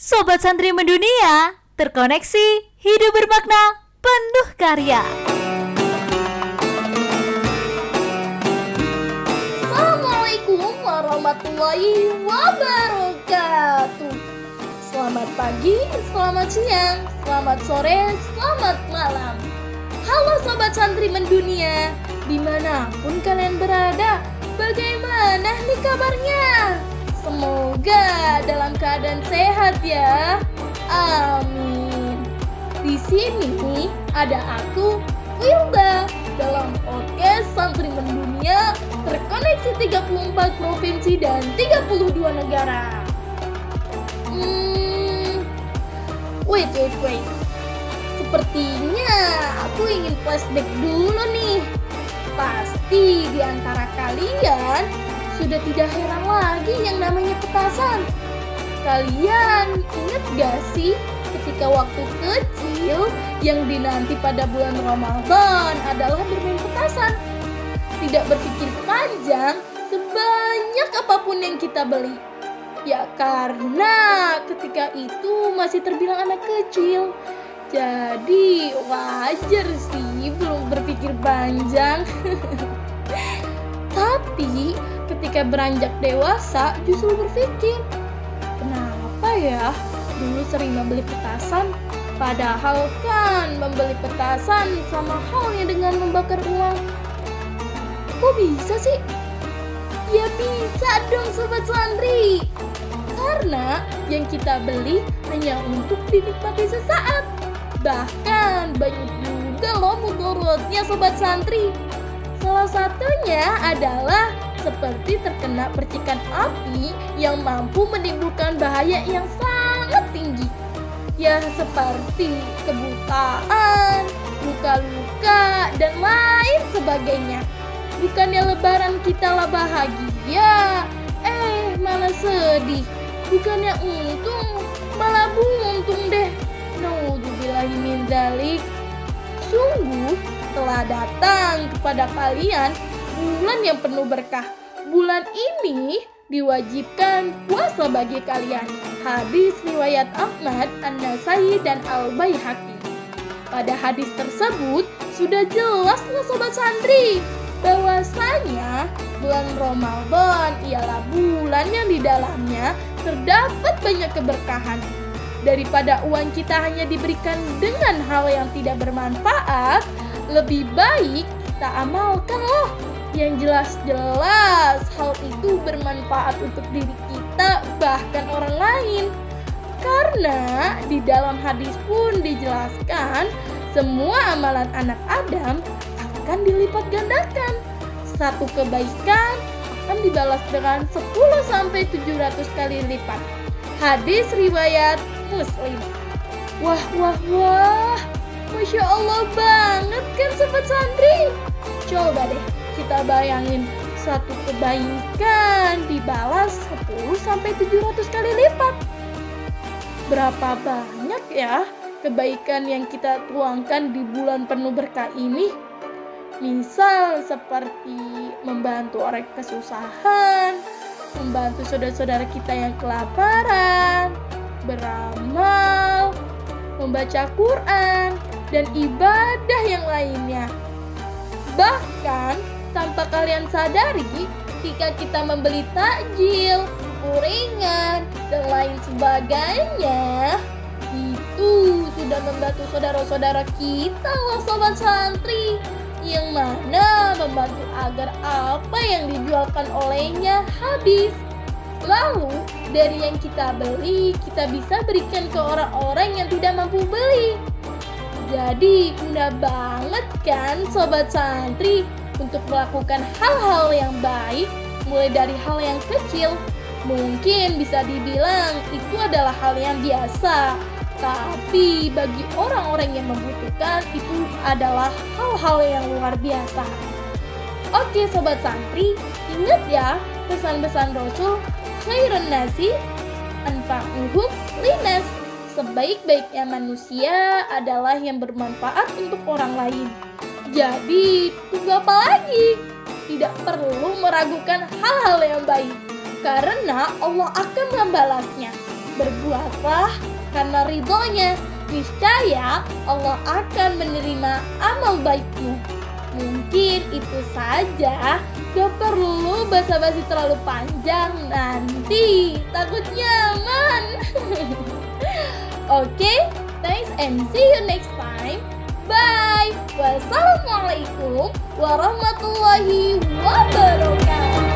Sobat Santri Mendunia, terkoneksi, hidup bermakna, penuh karya. Assalamualaikum warahmatullahi wabarakatuh Selamat pagi, selamat siang, selamat sore, selamat malam Halo Sobat Santri Mendunia Di mana pun kalian berada, bagaimana nih kabarnya? Semoga dalam keadaan sehat ya. Amin. Di sini ada aku, Wilda, dalam podcast Santri Mendunia terkoneksi 34 provinsi dan 32 negara. Hmm, wait, wait, wait. Sepertinya aku ingin flashback dulu nih. Pasti di antara kalian sudah tidak heran lagi yang namanya petasan. Kalian ingat gak sih ketika waktu kecil yang dinanti pada bulan Ramadan adalah bermain petasan? Tidak berpikir panjang sebanyak apa pun yang kita beli. Ya karena ketika itu masih terbilang anak kecil. Jadi wajar sih belum berpikir panjang. Tapi ketika beranjak dewasa justru berpikir, kenapa ya dulu sering membeli petasan? Padahal kan membeli petasan sama halnya dengan membakar uang. Kok bisa sih? Ya bisa dong sobat santri. Karena yang kita beli hanya untuk dinikmati sesaat. Bahkan banyak juga loh mudaratnya sobat santri. Salah satunya adalah seperti terkena percikan api yang mampu menimbulkan bahaya yang sangat tinggi. Ya seperti kebutaan, luka-luka, dan lain sebagainya. Bukannya lebaran kita lah bahagia, eh malah sedih. Bukannya untung, malah buntung deh. Naudzubillahi min. Sungguh telah datang kepada kalian bulan yang penuh berkah. Bulan ini diwajibkan puasa bagi kalian. Hadis riwayat Ahmad, An-Nasai, dan Al-Baihaqi. Pada hadis tersebut sudah jelas loh sobat santri bahwasanya bulan Ramadan ialah bulan yang di dalamnya terdapat banyak keberkahan. Daripada uang kita hanya diberikan dengan hal yang tidak bermanfaat, lebih baik kita amalkan loh yang jelas-jelas hal itu bermanfaat untuk diri kita bahkan orang lain. Karena di dalam hadis pun dijelaskan semua amalan anak Adam akan dilipat gandakan. Satu kebaikan akan dibalas dengan 10 sampai 700 kali lipat. Hadis riwayat Muslim. Wah, wah, wah. Masya Allah banget kan sobat santri. Coba deh kita bayangin satu kebaikan dibalas 10 sampai 700 kali lipat. Berapa banyak ya kebaikan yang kita tuangkan di bulan penuh berkah ini? Misal seperti membantu orang kesusahan, membantu saudara-saudara kita yang kelaparan, beramal, membaca Quran, dan ibadah yang lainnya. Bahkan tanpa kalian sadari, jika kita membeli takjil, uringan, dan lain sebagainya, itu sudah membantu saudara-saudara kita loh sobat santri yang mana membantu agar apa yang dijualkan olehnya habis. Lalu dari yang kita beli, kita bisa berikan ke orang-orang yang tidak mampu beli. Jadi mudah banget kan sobat santri untuk melakukan hal-hal yang baik mulai dari hal yang kecil. Mungkin bisa dibilang itu adalah hal yang biasa, tapi bagi orang-orang yang membutuhkan itu adalah hal-hal yang luar biasa. Oke sobat santri, ingat ya pesan-pesan Rasul khairun nasi anfa'uhum linas. Sebaik-baiknya manusia adalah yang bermanfaat untuk orang lain. Jadi, tunggu apa lagi? Tidak perlu meragukan hal-hal yang baik karena Allah akan membalasnya. Berbuatlah karena ridhonya. Niscaya Allah akan menerima amal baikmu. Mungkin itu saja. Gak perlu basa-basi terlalu panjang nanti. Takut nyaman. Oke, okay, thanks and see you next time. Bye. Wassalamualaikum warahmatullahi wabarakatuh.